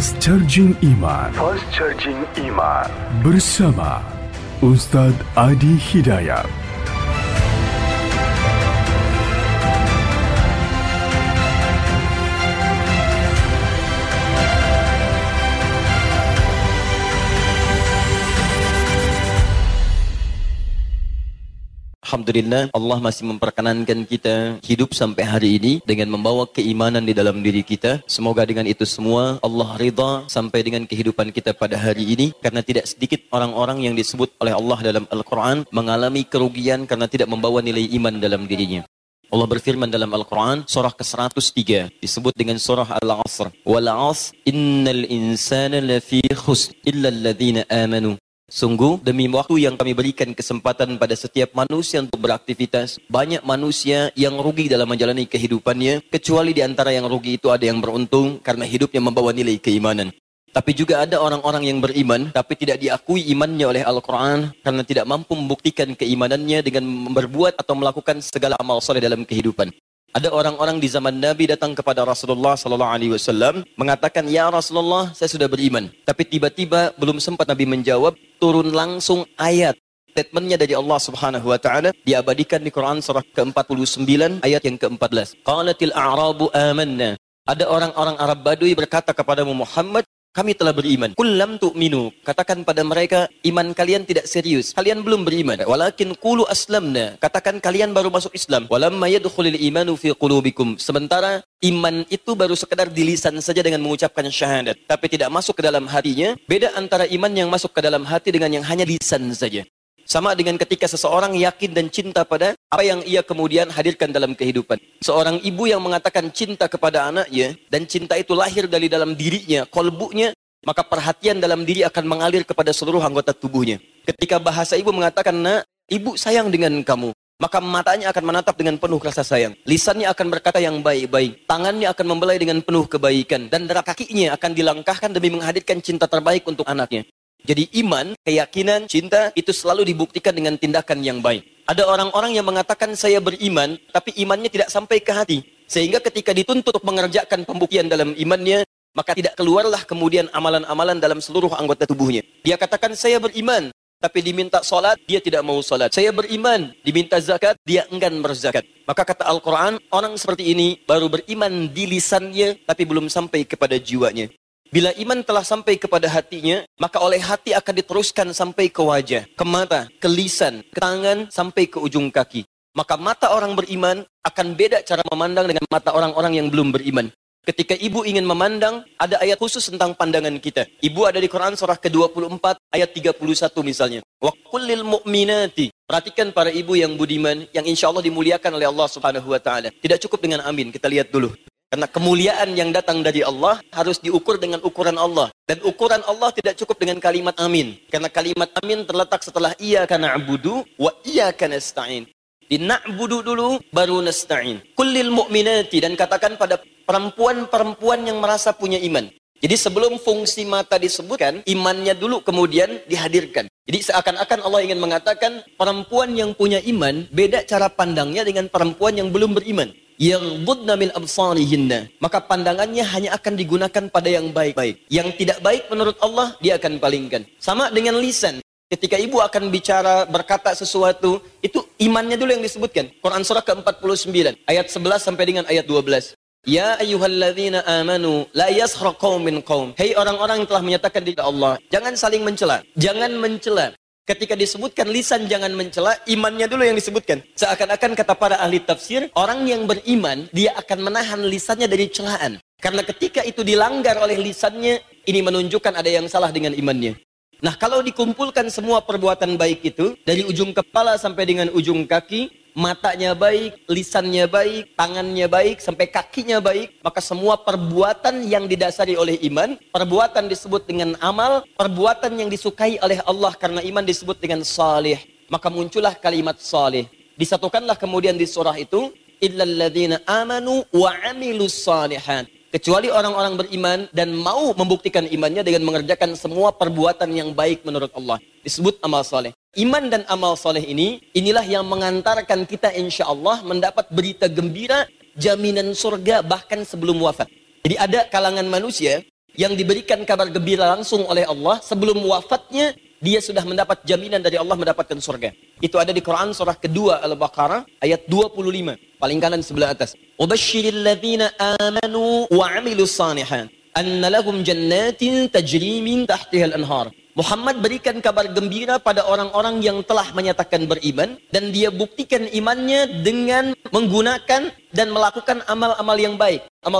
Fast Charging Iman Fast Charging Iman bersama Ustadz Adi Hidayat. Alhamdulillah Allah masih memperkenankan kita hidup sampai hari ini dengan membawa keimanan di dalam diri kita. Semoga dengan itu semua Allah ridha sampai dengan kehidupan kita pada hari ini karena tidak sedikit orang-orang yang disebut oleh Allah dalam Al-Quran mengalami kerugian karena tidak membawa nilai iman dalam dirinya. Allah berfirman dalam Al-Quran, surah ke-103, disebut dengan surah Al-Asr. Wal-Asr, innal insana lafi khusn, illa alladhina amanu Sungguh demi waktu yang kami berikan kesempatan pada setiap manusia untuk beraktivitas, banyak manusia yang rugi dalam menjalani kehidupannya, kecuali di antara yang rugi itu ada yang beruntung karena hidupnya membawa nilai keimanan. Tapi juga ada orang-orang yang beriman tapi tidak diakui imannya oleh Al-Quran karena tidak mampu membuktikan keimanannya dengan berbuat atau melakukan segala amal soleh dalam kehidupan. Ada orang-orang di zaman Nabi datang kepada Rasulullah sallallahu alaihi wasallam mengatakan, "Ya Rasulullah, saya sudah beriman." Tapi tiba-tiba belum sempat Nabi menjawab, turun langsung ayat statementnya dari Allah Subhanahu wa taala diabadikan di Quran surah ke-49 ayat yang ke-14. Qalatil a'rabu amanna. Ada orang-orang Arab Badui berkata kepadamu Muhammad, kami telah beriman. Kullam tu'minu. Katakan pada mereka, iman kalian tidak serius. Kalian belum beriman. Walakin kulu aslamna. Katakan kalian baru masuk Islam. Walamma yadkhulil imanu fi qulubikum. Sementara iman itu baru sekedar di lisan saja dengan mengucapkan syahadat. Tapi tidak masuk ke dalam hatinya. Beda antara iman yang masuk ke dalam hati dengan yang hanya lisan saja. Sama dengan ketika seseorang yakin dan cinta pada apa yang ia kemudian hadirkan dalam kehidupan. Seorang ibu yang mengatakan cinta kepada anaknya dan cinta itu lahir dari dalam dirinya, kolbunya, maka perhatian dalam diri akan mengalir kepada seluruh anggota tubuhnya. Ketika bahasa ibu mengatakan, nak, ibu sayang dengan kamu. Maka matanya akan menatap dengan penuh rasa sayang. Lisannya akan berkata yang baik-baik. Tangannya akan membelai dengan penuh kebaikan. Dan darah kakinya akan dilangkahkan demi menghadirkan cinta terbaik untuk anaknya. Jadi iman, keyakinan, cinta itu selalu dibuktikan dengan tindakan yang baik. Ada orang-orang yang mengatakan saya beriman, tapi imannya tidak sampai ke hati. Sehingga ketika dituntut untuk mengerjakan pembuktian dalam imannya, maka tidak keluarlah kemudian amalan-amalan dalam seluruh anggota tubuhnya. Dia katakan saya beriman, tapi diminta solat, dia tidak mau solat. Saya beriman, diminta zakat, dia enggan berzakat. Maka kata Al-Quran, orang seperti ini baru beriman di lisannya, tapi belum sampai kepada jiwanya. Bila iman telah sampai kepada hatinya, maka oleh hati akan diteruskan sampai ke wajah, ke mata, ke lisan, ke tangan, sampai ke ujung kaki. Maka mata orang beriman akan beda cara memandang dengan mata orang-orang yang belum beriman. Ketika ibu ingin memandang, ada ayat khusus tentang pandangan kita. Ibu ada di Quran surah ke-24 ayat 31 misalnya. Wa kullil mu'minati. Perhatikan para ibu yang budiman, yang insya Allah dimuliakan oleh Allah subhanahu wa ta'ala. Tidak cukup dengan amin, kita lihat dulu. Karena kemuliaan yang datang dari Allah harus diukur dengan ukuran Allah. Dan ukuran Allah tidak cukup dengan kalimat amin. Karena kalimat amin terletak setelah iya karena abudu wa iya karena stain. Di na'budu dulu baru nasta'in. Kullil mu'minati dan katakan pada perempuan-perempuan yang merasa punya iman. Jadi sebelum fungsi mata disebutkan, imannya dulu kemudian dihadirkan. Jadi seakan-akan Allah ingin mengatakan perempuan yang punya iman beda cara pandangnya dengan perempuan yang belum beriman yaghdudna min absarihinna maka pandangannya hanya akan digunakan pada yang baik-baik yang tidak baik menurut Allah dia akan palingkan sama dengan lisan ketika ibu akan bicara berkata sesuatu itu imannya dulu yang disebutkan Quran surah ke-49 ayat 11 sampai dengan ayat 12 Ya ayyuhalladzina amanu la yaskhra qaumin qaum. Hei orang-orang yang telah menyatakan di Allah, jangan saling mencela. Jangan mencela. Ketika disebutkan lisan jangan mencela, imannya dulu yang disebutkan. Seakan-akan kata para ahli tafsir, orang yang beriman, dia akan menahan lisannya dari celaan. Karena ketika itu dilanggar oleh lisannya, ini menunjukkan ada yang salah dengan imannya. Nah, kalau dikumpulkan semua perbuatan baik itu, dari ujung kepala sampai dengan ujung kaki, matanya baik, lisannya baik, tangannya baik, sampai kakinya baik, maka semua perbuatan yang didasari oleh iman, perbuatan disebut dengan amal, perbuatan yang disukai oleh Allah karena iman disebut dengan salih. Maka muncullah kalimat salih. Disatukanlah kemudian di surah itu, illalladzina amanu wa amilus salihat. Kecuali orang-orang beriman dan mau membuktikan imannya dengan mengerjakan semua perbuatan yang baik menurut Allah. Disebut amal saleh. Iman dan amal soleh ini, inilah yang mengantarkan kita insya Allah mendapat berita gembira, jaminan surga bahkan sebelum wafat. Jadi ada kalangan manusia yang diberikan kabar gembira langsung oleh Allah sebelum wafatnya dia sudah mendapat jaminan dari Allah mendapatkan surga. Itu ada di Quran surah kedua Al-Baqarah ayat 25. Paling kanan sebelah atas. Ubashshiril ladzina amanu wa 'amilus salihat anna lahum jannatin tajri min tahtiha al-anhar. Muhammad berikan kabar gembira pada orang-orang yang telah menyatakan beriman dan dia buktikan imannya dengan menggunakan dan melakukan amal-amal yang baik, amal.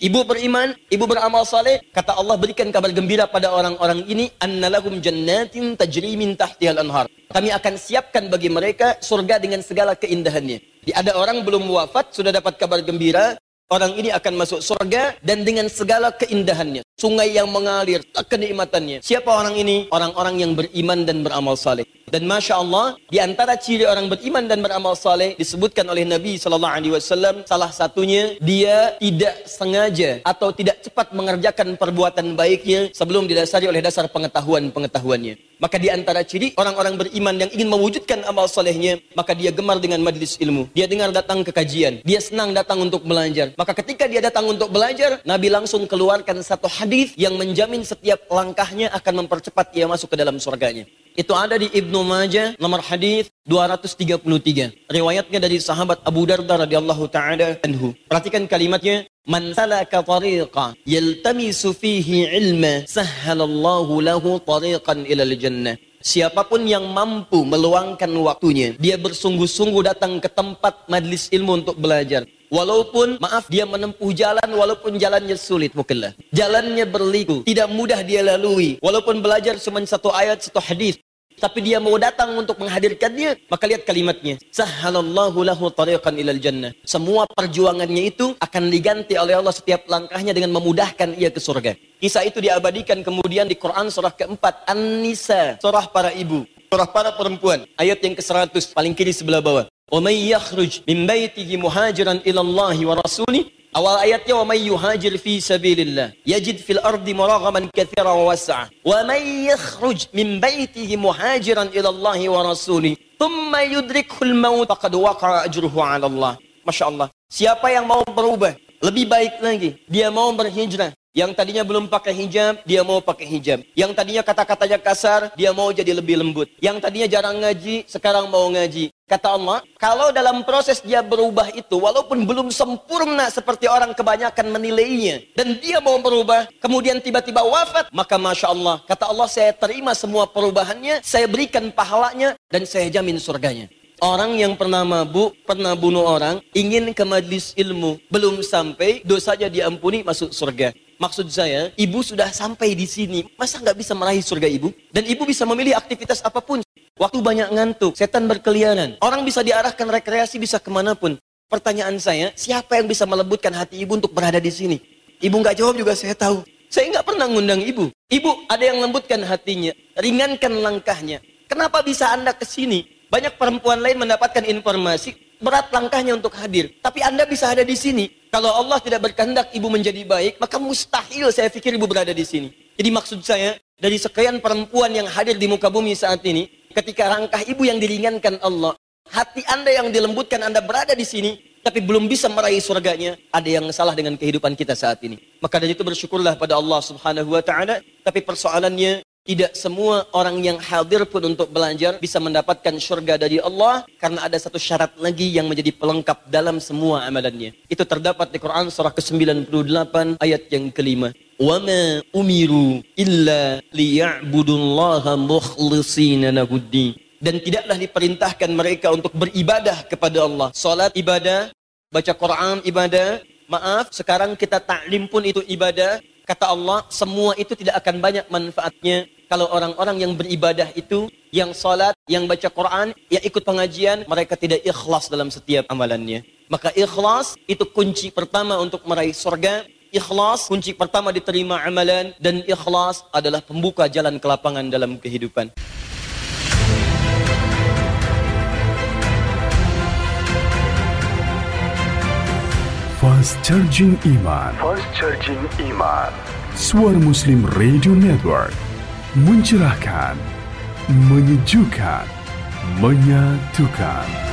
Ibu beriman, ibu beramal saleh, kata Allah berikan kabar gembira pada orang-orang ini, annalahum jannatin tajri min tahtihal anhar. Kami akan siapkan bagi mereka surga dengan segala keindahannya. Ada orang belum wafat sudah dapat kabar gembira, orang ini akan masuk surga dan dengan segala keindahannya. Sungai yang mengalir, kenikmatannya. Siapa orang ini? Orang-orang yang beriman dan beramal saleh. Dan masya Allah, di antara ciri orang beriman dan beramal saleh disebutkan oleh Nabi Sallallahu Alaihi Wasallam salah satunya dia tidak sengaja atau tidak cepat mengerjakan perbuatan baiknya sebelum didasari oleh dasar pengetahuan pengetahuannya. Maka di antara ciri orang-orang beriman yang ingin mewujudkan amal solehnya, maka dia gemar dengan majlis ilmu. Dia dengar datang ke kajian. Dia senang datang untuk belajar. Maka ketika dia datang untuk belajar, Nabi langsung keluarkan satu hadis yang menjamin setiap langkahnya akan mempercepat ia masuk ke dalam surganya. Itu ada di Ibnu Majah nomor hadis 233. Riwayatnya dari sahabat Abu Darda radhiyallahu taala anhu. Perhatikan kalimatnya Man salaka tariqa yaltamisu fihi ilma sahhalallahu lahu tariqan ila jannah Siapa pun yang mampu meluangkan waktunya, dia bersungguh-sungguh datang ke tempat majlis ilmu untuk belajar. Walaupun, maaf, dia menempuh jalan walaupun jalannya sulit, mukillah. Jalannya berliku, tidak mudah dia lalui. Walaupun belajar cuma satu ayat, satu hadis tapi dia mau datang untuk menghadirkannya, maka lihat kalimatnya. Sahhalallahu lahu tariqan ilal jannah. Semua perjuangannya itu akan diganti oleh Allah setiap langkahnya dengan memudahkan ia ke surga. Kisah itu diabadikan kemudian di Quran surah keempat An-Nisa, surah para ibu, surah para perempuan, ayat yang ke-100 paling kiri sebelah bawah. وَمَنْ يَخْرُجْ مِنْ بَيْتِهِ مُهَاجِرًا إِلَى اللَّهِ وَرَسُولِهِ Awal ayatnya wa may yuhajir fi sabilillah yajid fil ardi maraghaman katsiran wa was'a wa may yakhruj min baitihi muhajiran ila Allah wa rasulih thumma yudrikul maut faqad waqa'a ajruhu 'ala Allah. Masya Siapa yang mau berubah lebih baik lagi dia mau berhijrah yang tadinya belum pakai hijab, dia mau pakai hijab. Yang tadinya kata-katanya kasar, dia mau jadi lebih lembut. Yang tadinya jarang ngaji, sekarang mau ngaji. Kata Allah, kalau dalam proses dia berubah itu, walaupun belum sempurna seperti orang kebanyakan menilainya, dan dia mau berubah, kemudian tiba-tiba wafat, maka Masya Allah, kata Allah, saya terima semua perubahannya, saya berikan pahalanya, dan saya jamin surganya. Orang yang pernah mabuk, pernah bunuh orang, ingin ke majlis ilmu, belum sampai, dosanya diampuni, masuk surga. Maksud saya, ibu sudah sampai di sini. Masa nggak bisa meraih surga ibu? Dan ibu bisa memilih aktivitas apa pun. Waktu banyak ngantuk, setan berkeliaran. Orang bisa diarahkan rekreasi, bisa ke mana pun. Pertanyaan saya, siapa yang bisa melembutkan hati ibu untuk berada di sini? Ibu nggak jawab juga saya tahu. Saya nggak pernah ngundang ibu. Ibu, ada yang lembutkan hatinya. Ringankan langkahnya. Kenapa bisa anda ke sini? Banyak perempuan lain mendapatkan informasi, berat langkahnya untuk hadir. Tapi anda bisa ada di sini. Kalau Allah tidak berkehendak ibu menjadi baik, maka mustahil saya pikir ibu berada di sini. Jadi maksud saya, dari sekian perempuan yang hadir di muka bumi saat ini, ketika langkah ibu yang diringankan Allah, hati anda yang dilembutkan anda berada di sini, tapi belum bisa meraih surganya, ada yang salah dengan kehidupan kita saat ini. Maka dari itu bersyukurlah pada Allah subhanahu wa ta'ala, tapi persoalannya tidak semua orang yang hadir pun untuk belajar bisa mendapatkan syurga dari Allah karena ada satu syarat lagi yang menjadi pelengkap dalam semua amalannya. Itu terdapat di Quran surah ke-98 ayat yang kelima. وَمَا أُمِرُوا إِلَّا لِيَعْبُدُوا اللَّهَ مُخْلِصِينَ Dan tidaklah diperintahkan mereka untuk beribadah kepada Allah. Salat ibadah, baca Quran ibadah, maaf sekarang kita taklim pun itu ibadah, Kata Allah, semua itu tidak akan banyak manfaatnya kalau orang-orang yang beribadah itu, yang salat, yang baca Quran, yang ikut pengajian, mereka tidak ikhlas dalam setiap amalannya. Maka ikhlas itu kunci pertama untuk meraih surga. Ikhlas kunci pertama diterima amalan dan ikhlas adalah pembuka jalan kelapangan dalam kehidupan. Fast Charging Iman. Fast Charging Iman. Suara Muslim Radio Network Mencerahkan Menyejukkan Menyatukan